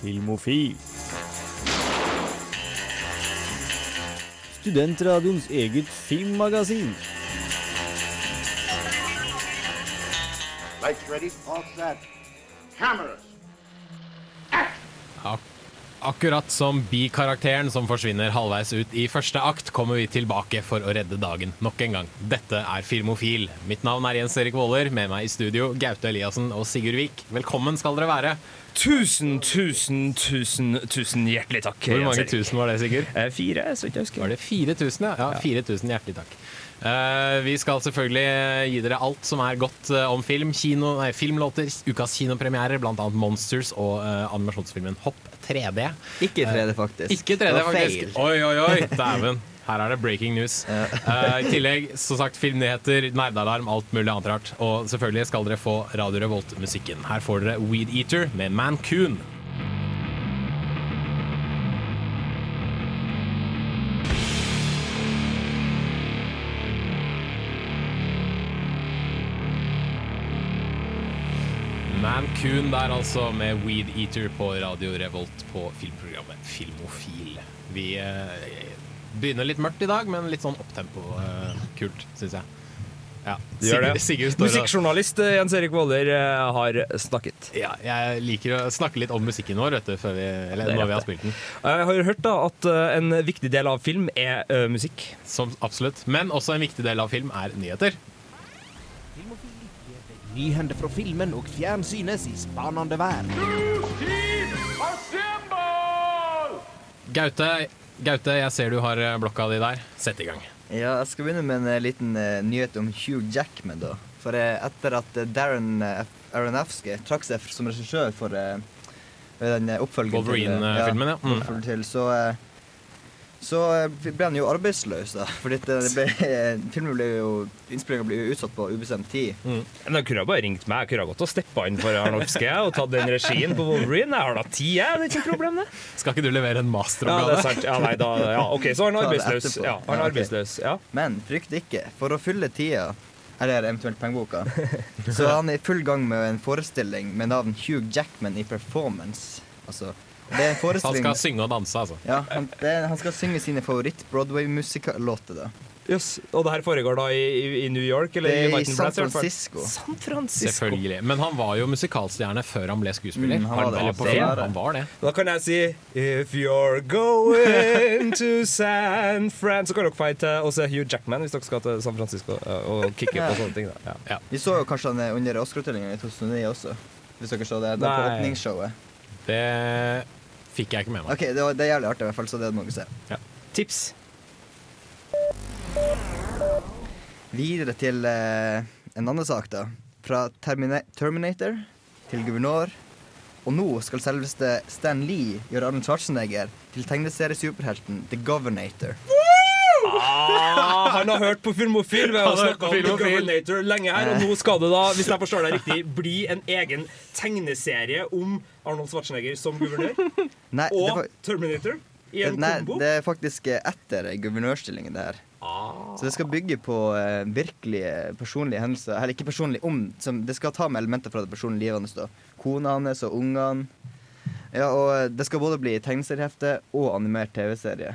Filmofil. Studentradioens eget filmmagasin. Lights ready, all set. Cameras. Ak akkurat som bikarakteren som forsvinner halvveis ut i første akt, kommer vi tilbake for å redde dagen nok en gang. Dette er Filmofil. Mitt navn er Jens Erik Våler. Med meg i studio Gaute Eliassen og Sigurd Vik. Velkommen skal dere være. Tusen, tusen, tusen, tusen hjertelig takk. Hvor mange tusen var det, Sigurd? Eh, Fire, så vidt jeg husker. Var det 4000, ja? Ja, 4000 hjertelig takk. Uh, vi skal selvfølgelig gi dere alt som er godt uh, om film, kino, nei, filmlåter, ukas kinopremierer, bl.a. Monsters og uh, animasjonsfilmen Hopp 3D. Ikke 3D, faktisk. Ikke 3D, faktisk. Oi, oi, oi, dæven. Her er det breaking news. Eh, I tillegg, som sagt, filmnyheter, nerdealarm, alt mulig annet rart. Og selvfølgelig skal dere få Radio Revolt-musikken. Her får dere Weed Eater med Mancoon. Mancoon der altså, med Weed Eater på Radio Revolt på filmprogrammet Filmofil. Vi eh, begynner litt mørkt i dag, men litt sånn opptempo. Eh, kult, syns jeg. Ja, gjør det. Sigurd, Sigurd står Musikkjournalist eh, Jens Erik Våler eh, har snakket. ja, Jeg liker å snakke litt om musikken vår vet du, før vi, eller er når vi har spilt den. Jeg har hørt da at en viktig del av film er ø, musikk. Som absolutt. Men også en viktig del av film er nyheter. Nyhender fra filmen og fjernsynets i spanende vær. Gaute, Gaute, jeg ser du har eh, blokka di der. Sett i gang. Ja, jeg skal begynne med en eh, liten eh, nyhet om Hugh Jackman, da. For etter at Darren Aronofsky trakk seg som regissør for den oppfølgeren Wolverine-filmen, ja. Mm. til, så så eh, ble han jo arbeidsløs, da. Eh, filmen ble jo Innspillinga ble jo utsatt på ubestemt tid. Men Da kunne bare ringt meg. Jeg kunne ha gått og steppa inn for Arnolfske og tatt den regien på Wolverine. Jeg har da tid, jeg. Det er ikke noe problem, det. Skal ikke du levere en Ja, det er sant. Ja, nei, da, ja, OK, så er han arbeidsløs. Ja, han er arbeidsløs. Ja. Men frykt ikke. For å fylle tida, eller eventuelt pengeboka, så er han i full gang med en forestilling med navn Hugh Jackman i performance. Altså, det er en Han skal synge og danse, altså. ja, han, det han skal synge sine favoritt-Broadway-musikallåter. Yes. Og det her foregår da i, i, i New York? Eller Det er i i San? Francisco. San Francisco. Selvfølgelig. Men han var jo musikalstjerne før han ble skuespiller. Mm, han var han, Det det. Han var det. Da kan jeg si If you're going to San Fran Så kan dere fighte og se Hugh Jackman hvis dere skal til San Francisco uh, og kicke på sånne ting. Da. Ja. Vi så jo kanskje han eh, under Oscar-utdelinga i 2009 også. Hvis dere så det. Da på åpningsshowet. Det fikk jeg ikke med meg. Ok, det, var, det er jævlig artig, i hvert fall, så det må dere se. Tips. Videre til eh, en annen sak, da. Fra Termina Terminator til guvernør. Og nå skal selveste Stan Lee gjøre Arnold Schwarzenegger til tegneseriesuperhelten The Governator. Ah, han har hørt på Filmofil. Vi har Han har hørt snakka om The Governator lenge her. Og nå skal det da, hvis jeg forstår deg riktig, bli en egen tegneserie om Arnold Schwarzenegger som guvernør Nei, og er Terminator i en nei, kombo. det er faktisk etter guvernørstillingen, det her. Ah. Så det skal bygge på eh, virkelige personlige hendelser. Eller ikke personlig om som, Det skal ta med elementer fra det personlige livet hans. da. Kona hans og ungene. Ja, og det skal både bli tegneseriehefte og animert TV-serie.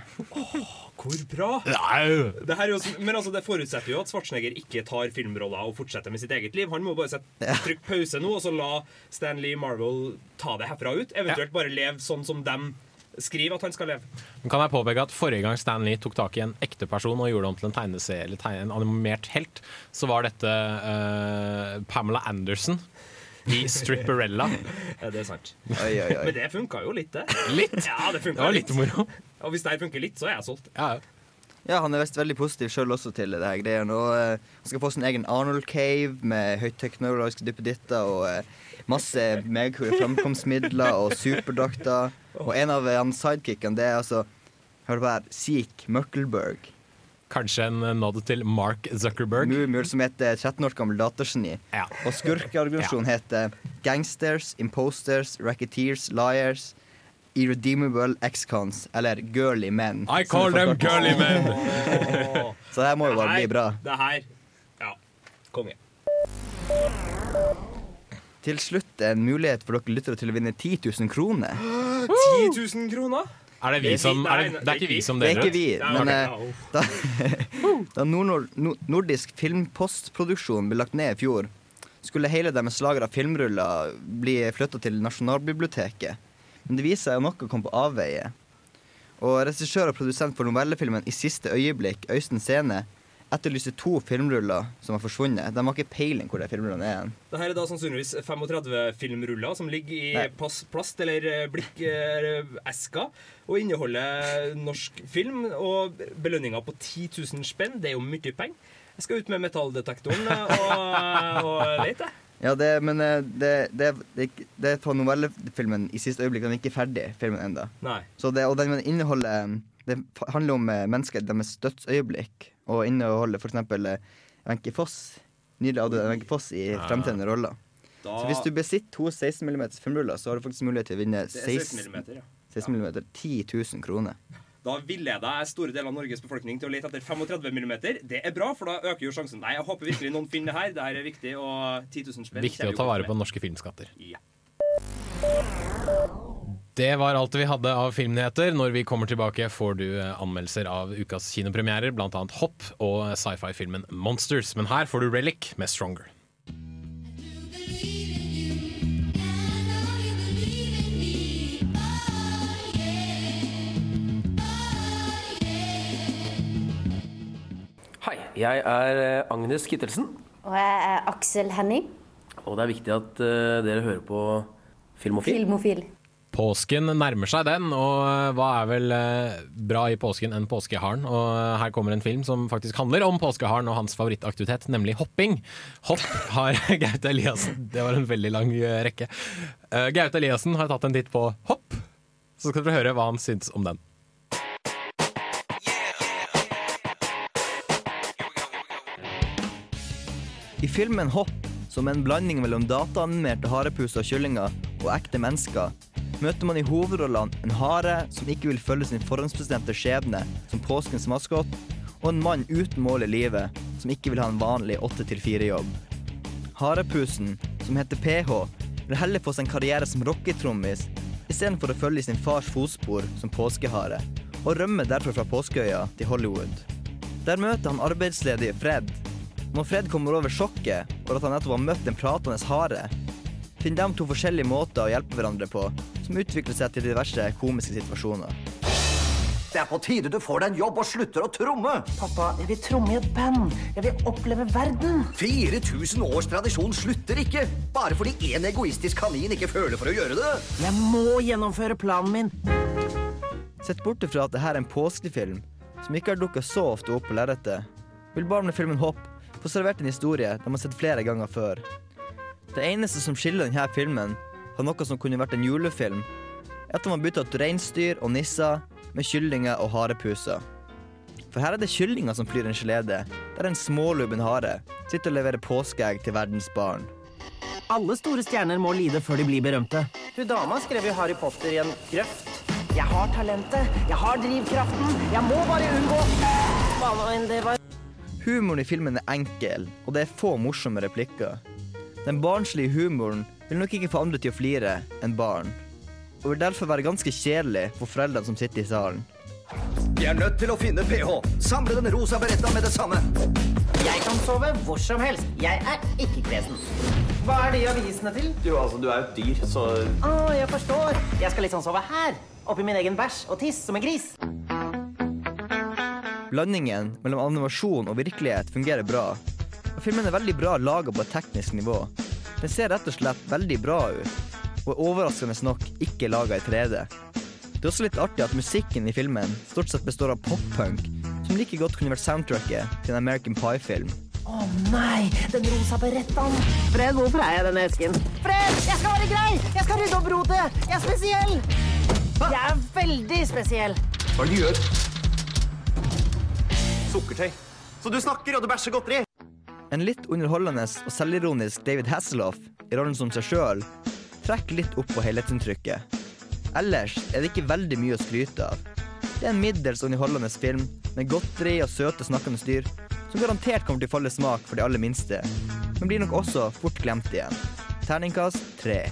Hvor bra! Nei. Det her er jo, men altså, det forutsetter jo at Schwarzenegger ikke tar filmroller og fortsetter med sitt eget liv. Han må bare sette, trykke pause nå og så la Stanley Marvel ta det herfra ut. Eventuelt bare leve sånn som dem skriver at han skal leve. Kan jeg påpeke at Forrige gang Stan Lee tok tak i en ekte person og gjorde om til en tegneserie, eller tegne, en animert helt, så var dette uh, Pamela Anderson i Stripperella. Ja, det er sant. Oi, oi, oi. Men det funka jo litt, det. Litt. Ja, det Det var litt. litt moro. Og hvis det her funker litt, så er jeg solgt. Ja, ja. Ja, han er visst veldig positiv sjøl også til det her greiene. Og eh, han skal få sin egen Arnold Cave med høyteknologiske duppeditter og eh, masse megakule framkomstmidler og superdrakter. Og en av eh, hans sidekickene, det er altså Hør på her. Seek Muckleberg. Kanskje en eh, nod til Mark Zuckerberg. Mumul som heter 13 år gammel datageni. Ja. Og skurkeorganisasjonen heter Gangsters, Imposters, Racketeers, Liars, Irredeemable Excons, eller Girly Men. I call them girly men. Så det her må jo bare bli bra. Det her Ja. Konge. Til slutt en mulighet for dere lyttere til å vinne 10 000 kroner. 10 000 kroner? Er det vi som er det, det er ikke vi som deler Det er ikke vi, men ok, eh, da, da Nord Nord nordisk filmpostproduksjon ble lagt ned i fjor, skulle hele deres lager av filmruller bli flytta til Nasjonalbiblioteket. Men det viser seg at noe kom på avveie. Og regissør og produsent for novellefilmen I siste øyeblikk, Øystein Sene, etterlyser to filmruller som har forsvunnet. De har ikke peiling hvor de filmrullene er. hen. Det her er da sannsynligvis 35 filmruller som ligger i Nei. plast- eller eh, blikkesker og inneholder norsk film. Og belønninga på 10 000 spenn, det er jo mye penger. Jeg skal ut med metalldetektoren eh, og, og lete. Ja, det, men eh, det, det, det, det på novellefilmen I siste øyeblikk. Den er ikke ferdig, filmen enda. Så det, og den inneholder Det handler om eh, mennesker, deres dødsøyeblikk. Og inneholder f.eks. Wenche Foss. Nylig hadde Wenche Foss i fremtredende roller. Da, Så hvis du besitter to 16 mm filmruller, så har du faktisk mulighet til å vinne er 16 16 millimeter, ja. 16 mm 10 000 kroner. Da villeder jeg store deler av Norges befolkning til å lete etter 35 mm. Det er bra, for da øker jo sjansen. Nei, jeg håper virkelig noen finner det her. Det her er viktig, og 10 000 spenn Viktig å ta vare på norske filmskatter. Ja. Det var alt vi hadde av filmnyheter. Når vi kommer tilbake, får du eh, anmeldelser av ukas kinopremierer, bl.a. Hopp og sci-fi-filmen Monsters. Men her får du Relic med Stronger. Jeg er eh, Agnes Kittelsen, Og jeg er Aksel Henning, og det er viktig at uh, dere hører på Filmofil. filmofil. Påsken nærmer seg den, og eh, hva er vel bra i påsken enn påskeharen? Og her kommer en film som faktisk handler om påskeharen og hans favorittaktivitet, nemlig hopping. Hopp har Gaute Eliassen Det var en veldig lang rekke. Eh, Gaute Eliassen har tatt en titt på Hopp, så skal dere høre hva han syns om den. I filmen Hopp, som er en blanding mellom dataanimerte harepuser og kyllinger og ekte mennesker, møter man i hovedrollene en hare som ikke vil følge sin forhåndsbestemte skjebne som påskens maskot, og en mann uten mål i livet som ikke vil ha en vanlig 8-4-jobb. Harepusen, som heter PH, vil heller få seg en karriere som rocketrommis istedenfor å følge i sin fars fotspor som påskehare, og rømmer derfor fra Påskeøya til Hollywood. Der møter han arbeidsledige Fred. Når Fred kommer over sjokket over at han nettopp har møtt en pratende hare, finner de to forskjellige måter å hjelpe hverandre på, som utvikler seg til diverse komiske situasjoner. Det er på tide du får deg en jobb og slutter å tromme. Pappa, jeg vil tromme i et band. Jeg vil oppleve verden. 4000 års tradisjon slutter ikke, bare fordi en egoistisk kanin ikke føler for å gjøre det. Jeg må gjennomføre planen min. Sett bort ifra at dette er en påskefilm som ikke har dukka så ofte opp på lerretet, vil barnefilmen Hopp få servert en historie de har sett flere ganger før. Det eneste som skiller denne filmen fra noe som kunne vært en julefilm, er at de har bytta ut reinsdyr og nisser med kyllinger og harepuser. For her er det kyllinger som flyr en gelede, der en smålubben hare sitter og leverer påskeegg til verdens barn. Alle store stjerner må lide før de blir berømte. Hun dama skrev jo Harry Potter i en grøft. Jeg har talentet, jeg har drivkraften, jeg må bare unngå Hva nå enn det var. Humoren i filmen er enkel, og det er få morsomme replikker. Den barnslige humoren vil nok ikke få andre til å flire enn barn, og vil derfor være ganske kjedelig for foreldrene som sitter i salen. Vi er nødt til å finne PH. Samle den rosa beretta med det samme. Jeg kan sove hvor som helst. Jeg er ikke kresen. Hva er de avisene til? Jo, altså, du er jo et dyr, så Å, jeg forstår. Jeg skal liksom sove her. Oppi min egen bæsj og tiss som en gris. Blandingen mellom animasjon og virkelighet fungerer bra, og filmen er veldig bra laga på et teknisk nivå. Den ser rett og slett veldig bra ut, og er overraskende nok ikke laga i 3D. Det er også litt artig at musikken i filmen stort sett består av pop-punk, som like godt kunne vært soundtracket til en American Pie-film. Å nei, den rosa berettaen. Fred, hvorfor er jeg denne esken? Fred, jeg skal være grei! Jeg skal rydde opp rotet! Jeg er spesiell! Jeg er veldig spesiell. Hva er det du gjør? Sukkertøy. Så du snakker, og du bæsjer godteri? En litt underholdende og selvironisk David Hasselhoff i rollen som seg sjøl trekker litt opp på helhetsinntrykket. Ellers er det ikke veldig mye å skryte av. Det er en middels underholdende film med godteri og søte snakkende dyr som garantert kommer til å falle smak for de aller minste, men blir nok også fort glemt igjen. Terningkast tre.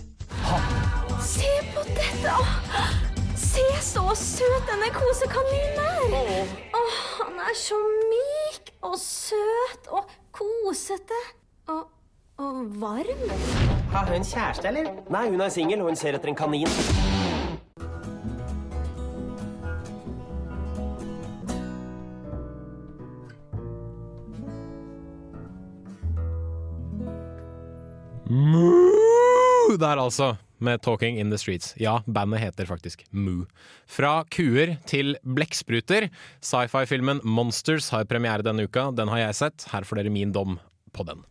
Se på dette! Se så søt denne kosekaninen er! Åh, han er så myk og søt og kosete og, og varm. Har hun kjæreste, eller? Nei, hun er singel, og hun ser etter en kanin. Moo der altså, med 'Talking in the Streets'. Ja, bandet heter faktisk Moo. Fra kuer til blekkspruter. Sci-fi-filmen 'Monsters' har premiere denne uka. Den har jeg sett. Her får dere min dom på den.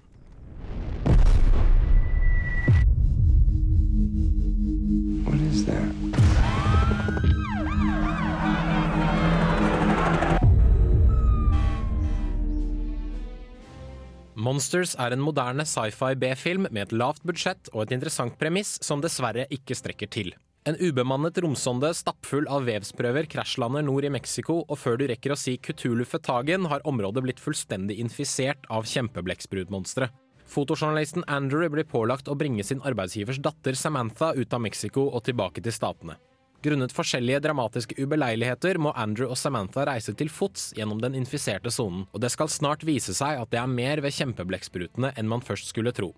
Monsters er en moderne sci-fi B-film med et lavt budsjett og et interessant premiss som dessverre ikke strekker til. En ubemannet romsonde stappfull av vevsprøver krasjlander nord i Mexico, og før du rekker å si Cthulhu Fetagen, har området blitt fullstendig infisert av kjempblekksprutmonstre. Fotojournalisten Andrew blir pålagt å bringe sin arbeidsgivers datter Samantha ut av Mexico og tilbake til statene. Grunnet forskjellige dramatiske ubeleiligheter må Andrew og Samantha reise til fots gjennom den infiserte sonen, og det skal snart vise seg at det er mer ved kjempblekksprutene enn man først skulle tro.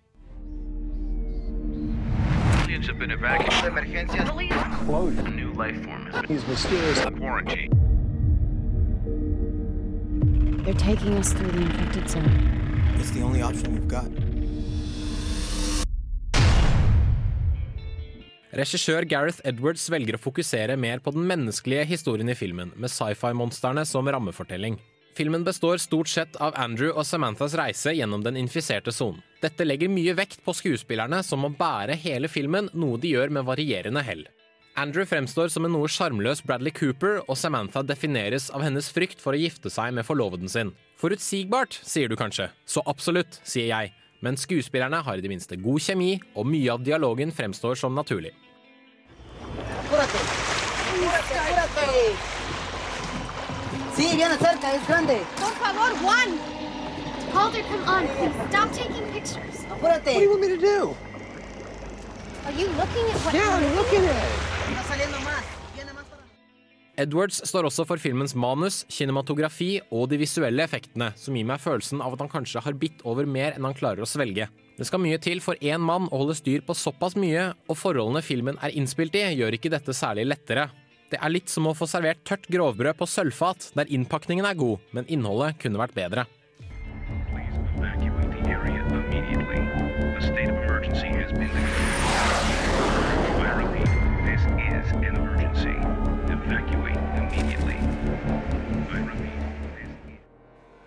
They're taking us through the infected zone. It's the only option we've got. Regissør Gareth Edwards velger å fokusere mer på den menneskelige historien i filmen, med sci-fi-monstrene som rammefortelling. Filmen består stort sett av Andrew og Samanthas reise gjennom den infiserte sonen. Dette legger mye vekt på skuespillerne som må bære hele filmen, noe de gjør med varierende hell. Andrew fremstår som en noe sjarmløs Bradley Cooper, og Samantha defineres av hennes frykt for å gifte seg med forloveden sin. Forutsigbart, sier du kanskje. Så absolutt, sier jeg. Men skuespillerne har i det minste god kjemi, og mye av dialogen fremstår som naturlig. Apúrate. Apúrate. Sí, viene cerca, es grande. Por favor, Juan! Calder, come on, please. Stop taking pictures. Apúrate. What do you want me to do? Are you looking at what Yeah, I'm looking at it. Está saliendo más. Edwards står også for filmens manus, kinematografi og de visuelle effektene, som gir meg følelsen av at han kanskje har bitt over mer enn han klarer å svelge. Det skal mye til for én mann å holde styr på såpass mye, og forholdene filmen er innspilt i, gjør ikke dette særlig lettere. Det er litt som å få servert tørt grovbrød på sølvfat, der innpakningen er god, men innholdet kunne vært bedre.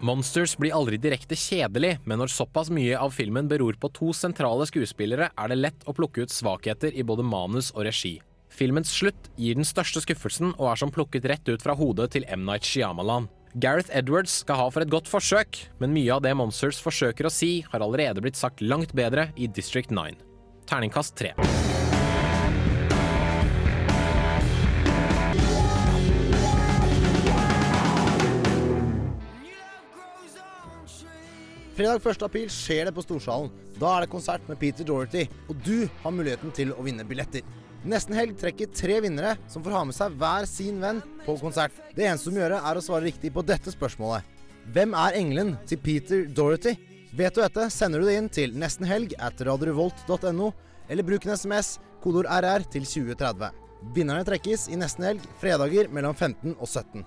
Monsters blir aldri direkte kjedelig, men når såpass mye av filmen beror på to sentrale skuespillere, er det lett å plukke ut svakheter i både manus og regi. Filmens slutt gir den største skuffelsen og er som plukket rett ut fra hodet til M. Night Shyamalan. Gareth Edwards skal ha for et godt forsøk, men mye av det Monsters forsøker å si, har allerede blitt sagt langt bedre i District 9. Terningkast 3. Fredag 1. april skjer det på Storsalen. Da er det konsert med Peter Dorothy, og du har muligheten til å vinne billetter. Nesten helg trekker tre vinnere som får ha med seg hver sin venn på konsert. Det eneste du må gjøre, er å svare riktig på dette spørsmålet. Hvem er engelen til Peter Dorothy? Vet du dette, sender du det inn til nestenhelg at radiorevolt.no, eller bruk en SMS, kodord RR til 2030. Vinnerne trekkes i nesten helg, fredager mellom 15 og 17.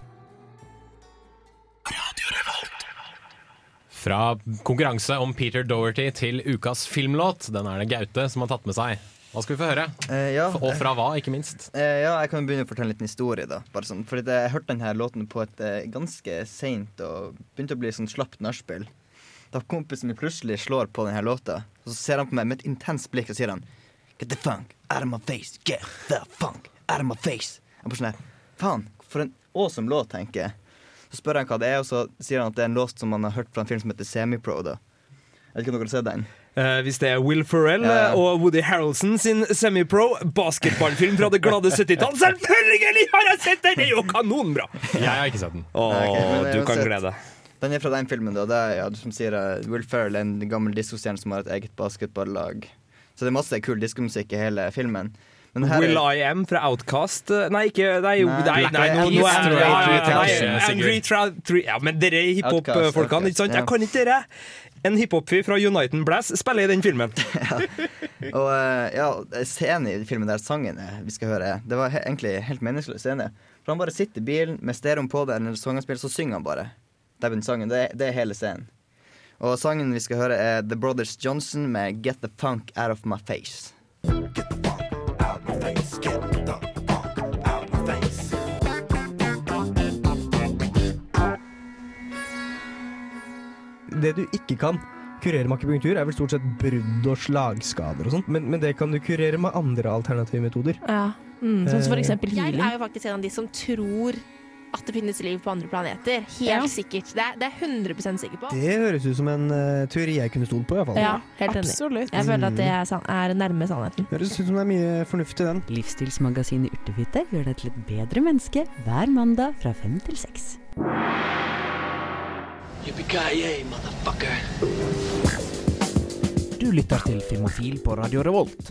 Fra konkurranse om Peter Doherty til ukas filmlåt. Den er det Gaute som har tatt med seg. Hva skal vi få høre? Eh, ja. Og fra hva, ikke minst? Eh, ja, jeg kan begynne å fortelle en liten historie, da. Bare sånn, fordi Jeg hørte denne låten på et eh, ganske seint og begynte å bli sånn slapt nachspiel. Da kompisen min plutselig slår på denne låta, og så ser han på meg med et intenst blikk og sier han Get the funk out of my face. Get the funk out of my face. Jeg bare sånn Faen, for en awesome låt, tenker jeg. Så spør han hva det er, og så sier han at det er en låt som han har hørt fra en film som heter Semipro. da. Jeg vet ikke om dere har sett den? Uh, hvis det er Will Ferrell Ja, ja. eh, og Woody Harrelson sin semipro basketballfilm fra det glade 70-tall. Selvfølgelig har jeg sett den! Det er jo kanonbra! Jeg har ikke sett den. Å, oh, okay, du kan glede deg. Den er fra den filmen, da. Det er, ja, du som sier uh, Will Ferrell er en gammel diskostjerne som har et eget basketballag. Så det er masse kul diskomusikk i hele filmen. Will I Am fra Outcast Nei, ikke Nei, jo, Nei, nei, nei, nå, er ja, ja, ja, Ja, men dere er hiphop-folkene, ikke sant? Jeg kan ikke dere. En hiphop-fyr fra Uniten Blast spiller i den filmen. Og eh, ja, scenen i filmen der sangen vi skal høre, det var egentlig helt meningsløs scene. For han bare sitter i bilen med stereoen på der, når sangen spiller, så synger han bare. Den sangen, det, er- det er hele scenen. Og sangen vi skal høre, er The Brothers Johnson med Get The Funk Out Of My Face. Det du ikke kan kurere med akupunktur, er vel stort sett brudd og slagskader og sånt. Men, men det kan du kurere med andre alternative metoder. Ja. Mm, sånn som for eksempel eksempel Jeg er jo faktisk en av de som tror at det finnes liv på andre planeter. Helt Ja. sikkert. Det er, det er 100 sikker på. Det høres ut som en uh, teori jeg kunne stolt på, iallfall. Ja, helt enig. Jeg føler at det er, san er nærme sannheten. Det Høres ut som det er mye fornuft i den. Livsstilsmagasinet Urtefitte gjør deg til et bedre menneske hver mandag fra fem til seks. Du lytter til Filmofil på Radio Revolt.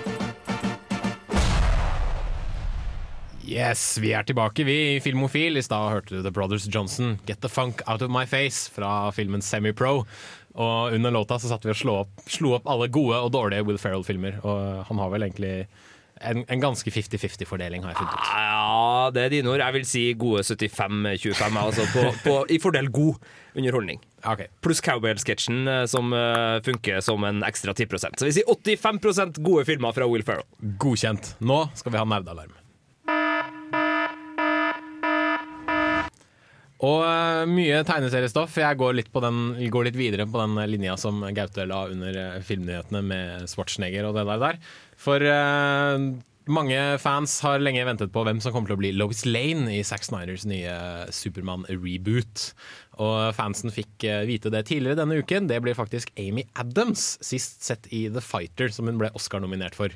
Yes, vi er tilbake, vi i Filmofil. I stad hørte du The Brothers Johnson, 'Get the Funk Out of My Face' fra filmen Semi-Pro. Og under låta så satt vi og slo opp, slo opp alle gode og dårlige Will Ferrell-filmer. Og han har vel egentlig en, en ganske 50-50-fordeling, har jeg funnet ut. Ja, det er dine ord. Jeg vil si gode 75-25, altså på, på, i fordel god underholdning. Pluss Cowbell-sketsjen, eh, som eh, funker som en ekstra 10% Så vi sier 85% gode filmer fra Will Ferrell. Godkjent. Nå skal vi ha nerdealarm. Og uh, mye tegneseriestoff. Jeg går litt, den, går litt videre på den linja som Gaute la under eh, filmnyhetene med Schwarzenegger og det der. der. For uh, mange fans har lenge ventet på hvem som kommer til å bli Lois Lane i Zack Snyders nye Supermann-reboot. Og fansen fikk vite det tidligere denne uken. Det blir faktisk Amy Adams, sist sett i The Fighter, som hun ble Oscar-nominert for.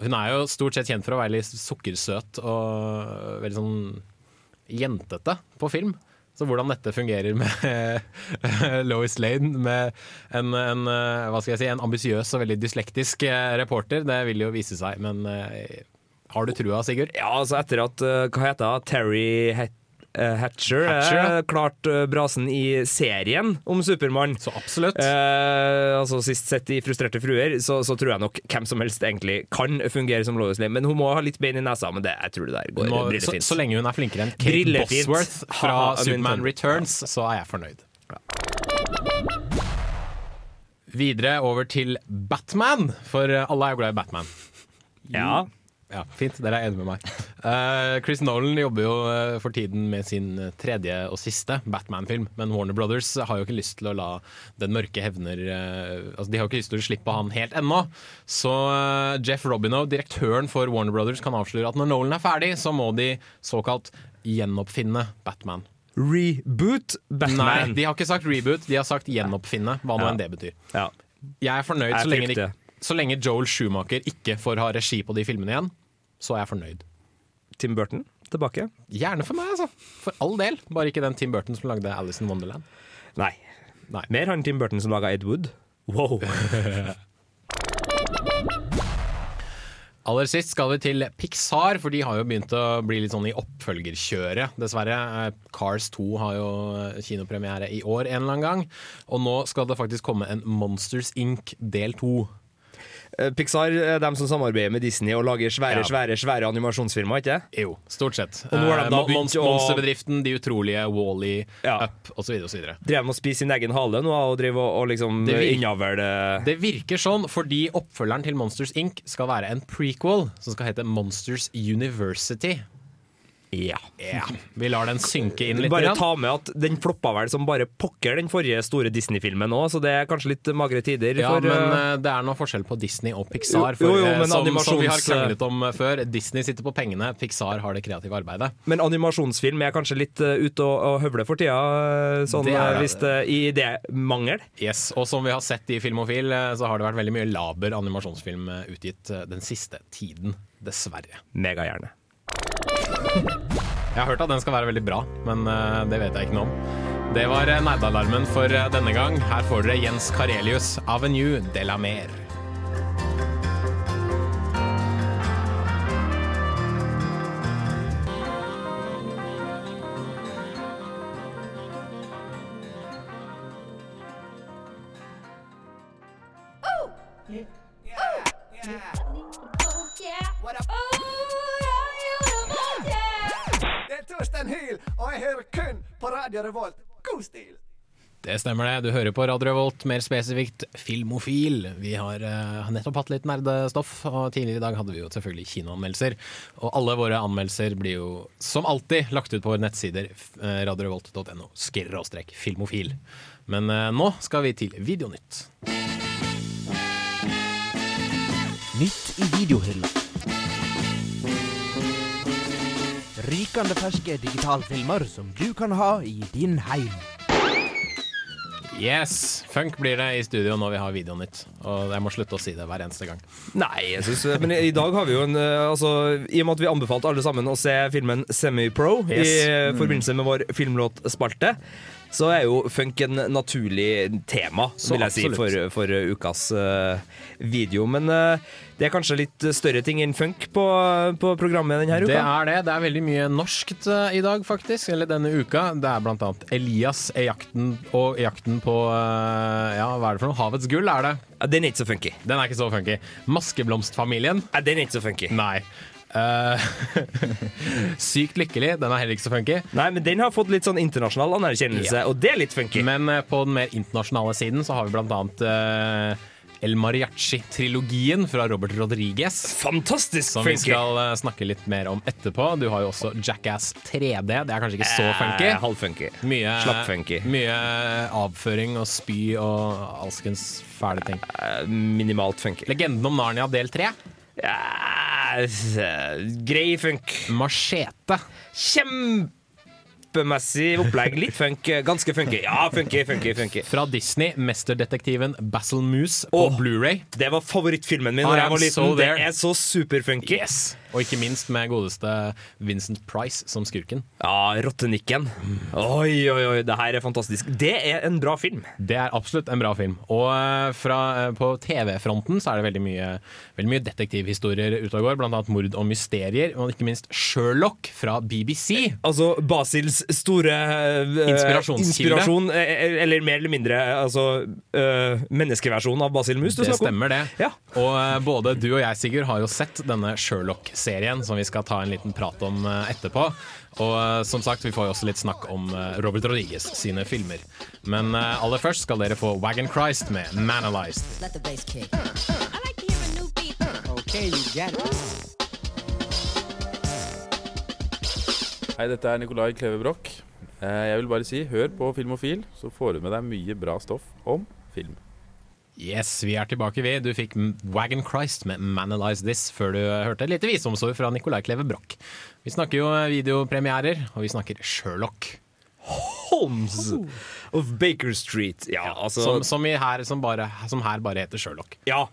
Hun er jo stort sett kjent for å være litt sukkersøt og veldig sånn jentete på film. Så hvordan dette fungerer med Lois Lane, med en, en, eh, si, en ambisiøs og veldig dyslektisk eh, reporter, det vil jo vise seg. Men eh, har du trua, Sigurd? Ja, altså etter at Hva heter? Terry Het eh, Hatcher, Hatcher, ja. eh, klart eh, brasen i serien om Supermann. Så absolutt. Eh, altså Sist sett i Frustrerte fruer, så, så tror jeg nok hvem som helst egentlig kan fungere som Lois Lane. Men hun må ha litt bein i nesa, men det, jeg tror det der går må, så, brillefint. så lenge hun er flinkere enn Kate Brillefint. Bosworth fra Superman Returns, Returns, så er jeg fornøyd. Videre over til Batman, for alle er jo glad i Batman. Ja. Ja, Fint, dere er enige med meg. Uh, Chris Nolan jobber jo eh, for tiden med sin eh, tredje og siste Batman-film, men Warner Brothers har jo ikke lyst til å la den mørke hevner uh, altså De har jo ikke lyst til å slippe han helt ennå. Så uh, Jeff Robinow, direktøren for Warner Brothers, kan avsløre at når Nolan er ferdig, så må de såkalt gjenoppfinne Batman. Reboot Batman. Nei, de har ikke sagt reboot, de har sagt gjenoppfinne, hva nå Ja. enn det betyr. Ja. Jeg er fornøyd Jeg så lenge, de, så lenge Joel Schumacher ikke får ha regi på de filmene igjen. Så er jeg fornøyd. Tim Burton tilbake? Gjerne for meg, altså. For all del. Bare ikke den Tim Burton som lagde Alice in Wonderland. Nei. Mer han Tim Burton som laga Ed Wood. Wow. Aller sist skal vi til Pixar, for de har jo begynt å bli litt sånn i oppfølgerkjøret, dessverre. Eh, Cars 2 har jo eh, kinopremiere i år en eller annen gang. Og nå skal det faktisk komme en Monsters Inc. del 2. Eh, Pixar er dem som samarbeider med Disney og lager svære Ja. svære, svære animasjonsfilmer, ikke det? Jo, stort sett. Og nå har de da Eh, begynt å- Monsterbedriften, De utrolige, Wall-E, Up osv. Drev med å spise sin egen hale nå og drive og, og liksom Det virker- Det virker sånn fordi oppfølgeren til Monsters Inc. skal være en prequel som skal hete Monsters University. Ja. Vi lar den synke inn litt. Bare ta med at den floppa vel som bare pokker, den forrige store Disney-filmen òg, så det er kanskje litt magre tider. Ja, for, men eh, eh, det er noe forskjell på Disney og Pixar. For, jo, jo, men som, som vi har kranglet om eh, før, Disney sitter på pengene, Pixar har det kreative arbeidet. men animasjonsfilm er kanskje litt uh, ute og, og høvler for tida, eh, sånn, Det er hvis det. hvis det, mangel. Yes, Og som vi har sett i Filmofil, eh, så har det vært veldig mye laber animasjonsfilm eh, utgitt eh, den siste tiden. Dessverre. Megagjerne. Jeg har hørt at den skal være veldig bra, men eh, det vet jeg ikke noe om. Det var eh, nerdealarmen for eh, denne gang. Her får dere Jens Karelius, 'Avenue de la Mer'. Det stemmer det. Du hører på Radio Revolt, mer spesifikt Filmofil. Vi har uh, nettopp hatt litt nerdestoff, og tidligere i dag hadde vi jo selvfølgelig kinoanmeldelser. Og alle våre anmeldelser blir jo som alltid lagt ut på våre nettsider uh, radiorevolt.no skråstrek filmofil. Men uh, nå skal vi til Videonytt. Nytt i videohylla. Rykende ferske digitalfilmer som du kan ha i din heim. Yes! Funk blir det i studio når vi har Videonytt. Og jeg må slutte å si det hver eneste gang. Nei, jeg synes, men i dag har vi jo en eh, altså, I og med at vi anbefalte alle sammen å se filmen Semi-Pro Yes. i forbindelse med vår filmlåtspalte, så er jo funk en naturlig tema, Så vil jeg si, for, for ukas uh, video. Men uh, det er kanskje litt større ting enn funk på, på programmet denne uka? Det er det. Det er veldig mye norskt eh, i dag, faktisk. Eller denne uka. Det er blant annet Elias er jakten og jakten på Ja, hva er det for noe? Havets gull, er det? Den er ikke så funky. Den er ikke så funky. Maskeblomstfamilien. Den er ikke så funky. Nei. Eh, Sykt lykkelig. Den er heller ikke så funky. Nei, men den har fått litt sånn internasjonal anerkjennelse, Ja. og det er litt funky. Men uh, på den mer internasjonale siden så har vi blant annet uh, El Mariachi-trilogien fra Robert Rodriguez. Fantastisk Som vi skal snakke litt mer om etterpå. Du har jo også Jackass 3D. Det er kanskje ikke så funky. Eh, funky. halvfunky. Mye, Slappfunky. mye avføring og spy og alskens fæle ting. Eh, minimalt funky. Legenden om Narnia del 3. Ja, grei funk. Machete. Kjempemessig opplegg. Litt funk. Ganske funky. Ja, funky, funky, funky. Fra Disney, mesterdetektiven Basil Moose på oh, Blu-ray. Det var favorittfilmen min da jeg var liten. so det er så superfunky. Yes. Og ikke minst med godeste Vincent Price som skurken. Ja, Rottenikken. Oi, oi, oi, det her er fantastisk. Det er en bra film. Det er absolutt en bra film. Og eh, fra, eh, på TV-fronten så er det veldig mye, veldig mye detektivhistorier ute og går. Blant annet mord og mysterier, og ikke minst Sherlock fra BBC. Altså Basils store uh, inspirasjon, eh, eller mer eller mindre altså, uh, menneskeversjonen av Basil Mus. Det snakker stemmer, det. Og uh, både du og jeg, Sigurd, har jo sett denne Sherlock-serien, som vi skal ta en liten prat om eh, etterpå. Og eh, som sagt, vi får jo også litt snakk om eh, Robert Rodriguez sine filmer. Men eh, aller først skal dere få Wagon Christ med Manalized. Let the bass kick. I like to hear a new beat. Okay, you get it. Hei, dette er Nicolai Kleve Broch. Eh, Jeg vil bare si, hør på Filmofil, så får du med deg mye bra stoff om film. Yes, vi er tilbake, vi. Du fikk Wagon Christ med Manalize This før du hørte et lite visdomsord fra Nicolai Kleve Broch. Vi snakker jo videopremierer, og vi snakker Sherlock. Holmes of Baker Street. Ja, altså Som, som, i her, som, bare, som her bare heter Sherlock. Ja.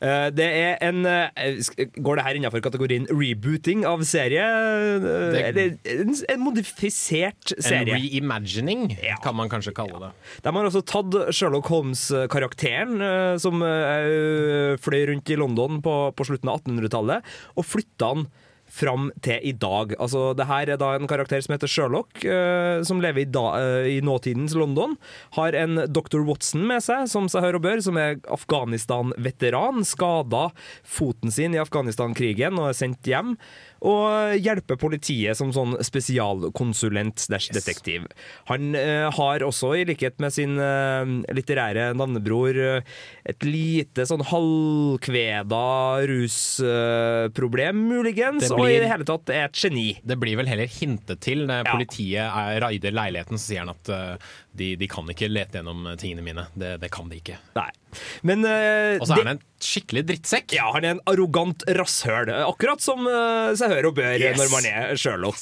eh, Det er en eh, Går det her innenfor kategorien rebooting av serie? Eh, Det- Eller en, en modifisert En reimagining, reimagining, kan man kanskje kalle det. De har også tatt Sherlock Holmes-karakteren, eh, som eh, fløy rundt i London på, på slutten av 1800-tallet, og flytta han fram til i dag. Altså, det her er da en karakter som heter Sherlock, eh, som lever i, da, eh, i nåtidens London. Har en Dr. Watson med seg, som seg hør og bør, som er Afghanistan-veteran. Skada foten sin i Afghanistan-krigen og er sendt hjem. Og hjelper politiet som sånn spesialkonsulent slash detektiv. Han eh, har også, i likhet med sin eh, litterære navnebror, eh, et lite sånn halvkveda rusproblem, muligens, blir, og i det hele tatt er et geni. Det blir vel heller hintet til når politiet er, raider leiligheten, så sier han at uh, de, de kan ikke lete gjennom tingene mine. Det, det kan de ikke. Nei. Men uh, Og så er han en skikkelig drittsekk. Ja, han er en arrogant rasshøl, akkurat som uh, seg hør og bør Yes. når man er Sherlock.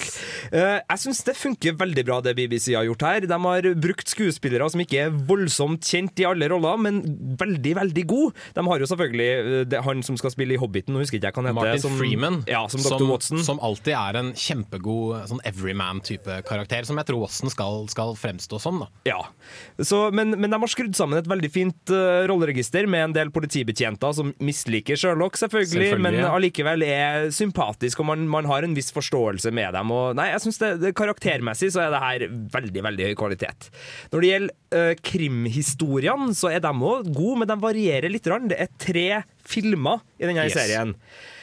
Uh, jeg syns det funker veldig bra, det BBC har gjort her. De har brukt skuespillere som ikke er voldsomt kjent i alle roller, men veldig, veldig god. De har jo selvfølgelig eh, det, han som skal spille i Hobbiten, husker ikke jeg hva han heter. Martin som, Freeman, Ja, som som, Watson. som alltid er en kjempegod sånn everyman-type karakter, som jeg tror Watson skal, skal fremstå som. da. Ja, så, men, men de har skrudd sammen et veldig fint uh, rolleregister med en del politibetjenter som misliker Sherlock, selvfølgelig, Selvfølgelig, men allikevel er sympatisk, og man, man har en viss forståelse med dem. Og, nei, jeg synes det, det Karaktermessig så er det her veldig veldig høy kvalitet. Når det gjelder uh, krimhistoriene, så er de òg gode, men de varierer litt. Det er tre filmer i denne Yes. serien.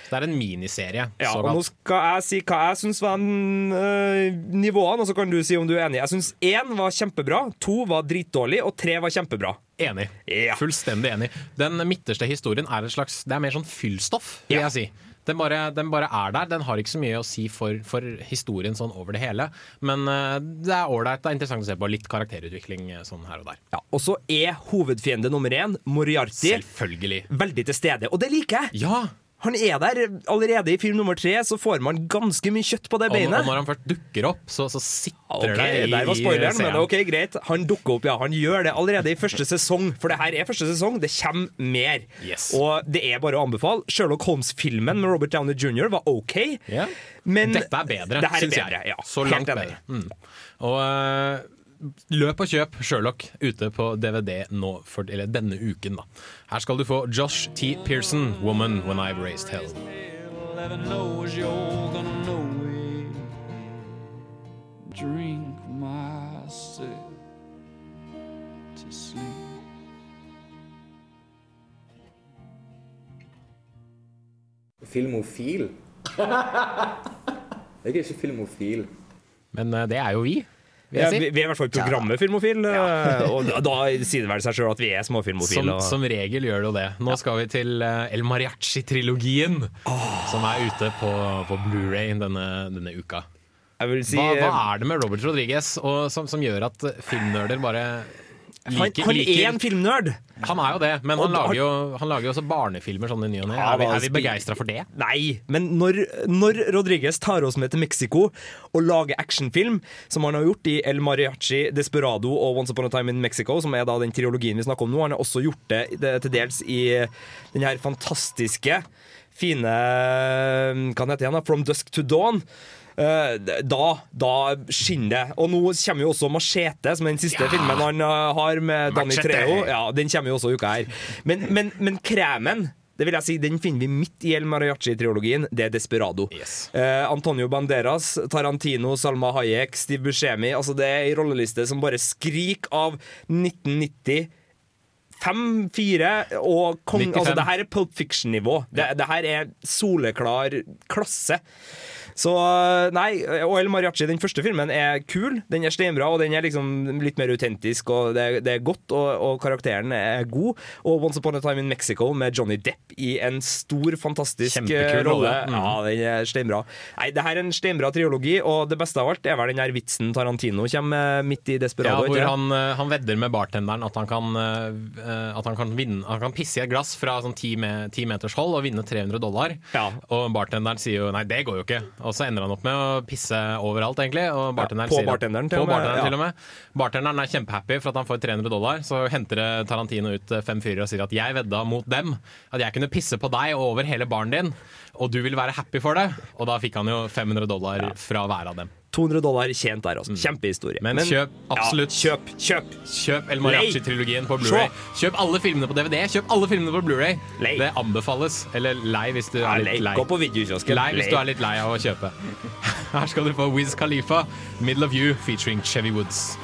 Det er en miniserie. Ja, og nå skal jeg si hva jeg syns var en, øh, nivåene, og så kan du si om du er enig. Jeg syns én var kjempebra, to var dritdårlig, og tre var kjempebra. Enig. Fullstendig enig. Den midterste historien er et slags Det er mer sånn fyllstoff, vil jeg si. Den bare, den bare er der. Den har ikke så mye å si for, for historien sånn over det hele. Men uh, det er ålreit. Det er interessant å se på litt karakterutvikling eh, sånn her og der. Ja, Og så er hovedfiende nummer én, Moriarty, Selvfølgelig. veldig til stede. Og det liker jeg! Ja Han er der allerede i film nummer tre, så får man ganske mye kjøtt på det beinet. og når han først dukker opp, så, så sitter okay, det i Der var spoileren, men serien. ok, greit. Han dukker opp, ja. Han gjør det allerede i første sesong, for det her er første sesong. Det kommer mer. Yes. Og det er bare å anbefale. Sherlock Holmes-filmen med Robert Downey jr. var OK, men Dette er bedre, syns jeg. Ja, Så langt bedre. Mm. Og eh, løp og kjøp Sherlock ute på DVD nå for, eller denne uken. da. Her skal du få Josh T. Pearson, 'Woman When I've Raised Hell'. Drink myself to sleep. Filmofil? Jeg er ikke filmofil. Men eh, det er jo vi. Jeg si. vi, vi er i hvert fall programmet Filmofil, eh, og da, sier det vel seg sjøl at vi er Som, småfilmofile. og- som regel gjør det jo det. Nå skal vi til eh, El Mariachi-trilogien, som er ute på, på Blu-ray denne, denne uka. Jeg vil si, hva, hva eh, er det med Robert Rodriguez og, som, som gjør at filmnerder bare Han, han liker er en filmnerd! Han er jo det, men han lager, jo, han lager jo også barnefilmer sånn i ny og ne. Er vi, er vi begeistra for det? Nei, men når, når Rodriguez tar oss med til Mexico og lager actionfilm, som han har gjort i El Mariachi, Desperado og Once Upon a Time in Mexico, som er da den triologien vi snakker om nå, han har også gjort det, det til dels i den her fantastiske, fine Hva heter den? From Dusk to Dawn. Eh, da, da skinner det. Og nå kommer jo også Machete, som er den siste Ja. filmen han eh, har med Danny. Treho. Ja, Den kommer jo også uka her. Men, men, men kremen det vil jeg si, Den finner vi midt i El Mariachi-triologien. Det er Desperado. Eh, Antonio Banderas, Tarantino, Salma Hayek, Steve Buscemi. Altså det er ei rolleliste som bare skriker av 1990. Fem, fire og kong... 95. Altså, det her er Pulp Fiction-nivå. Det, det her er soleklar klasse. Så nei, og El Mariachi, den første filmen, er kul. Den er steinbra, og den er liksom litt mer autentisk, og det, det er godt, og, og karakteren er god. Og Once Upon a Time in Mexico med Johnny Depp i en stor, fantastisk Kjempekul eh, rolle. rolle. Mm. Ja, den er steinbra. Nei, det her er en steinbra triologi, og det beste av alt er vel den her vitsen Tarantino kommer midt i Desperado. Ja, hvor han, eh, han vedder med bartenderen at han kan, eh, at han kan, vinne, han kan pisse i et glass fra sånn ti meters hold og vinne 300 dollar. Ja. Og bartenderen sier jo nei, det går jo ikke. Og så ender han opp med å pisse overalt, egentlig. Og bartenderen på sier bartenderen til på og bartenderen ja. til og med. Bartenderen er kjempehappy for at han får 300 dollar. Så henter Tarantino ut eh, fem fyrer og sier at jeg vedda mot dem. At jeg kunne pisse på deg og over hele baren din, og du vil være happy for det. Og da fikk han jo 500 dollar fra hver av dem. 200 dollar tjent der, også. Kjempehistorie. Men, kjøp absolutt. Ja, kjøp, kjøp. Kjøp El Mariachi-trilogien på Blu-ray. Kjøp alle filmene på DVD. Kjøp alle filmene på Blu-ray. Det anbefales. Eller lei hvis du Ja, er litt lei. Gå på videokiosken. Lei hvis Lei. du er litt lei av å kjøpe. Her skal du få Wiz Khalifa, 'Middle of You', featuring Chevy Woods.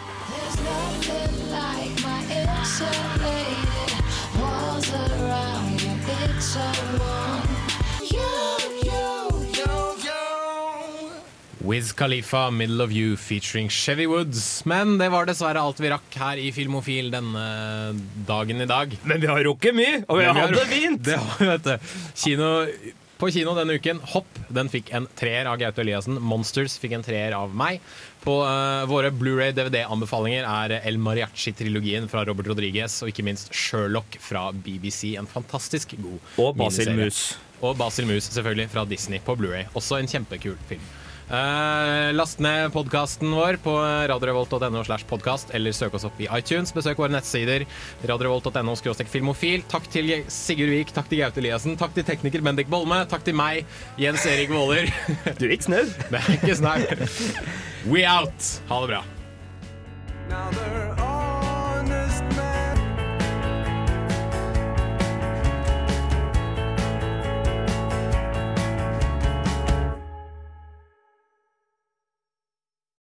Wiz Khalifa, 'Middle of You' featuring Chevy Woods. Men det var dessverre alt vi rakk her i Filmofil denne dagen i dag. Men vi har rukket mye, og vi har hatt det fint! Det har vet du. Kino, på kino denne uken, Hopp den fikk en treer av Gaute Eliassen. Monsters fikk en treer av meg. På uh, våre Blu-ray-DVD-anbefalinger er El Mariachi-trilogien fra Robert Rodriguez og ikke minst Sherlock fra BBC. En fantastisk god Og Basil miniserie. Mus. Og Basil Mus, selvfølgelig, fra Disney på Blu-ray. Også en kjempekul film. Eh, last ned podkasten vår på radiorevolt.no slash podkast, eller søk oss opp i iTunes. Besøk våre nettsider radiorevolt.no filmofil. Takk til Sigurd Vik, takk til Gaute Eliassen, takk til tekniker Bendik Bolme, takk til meg, Jens Erik Våler. Du er ikke snau. Det er ikke snau. We out! Ha det bra. Now they're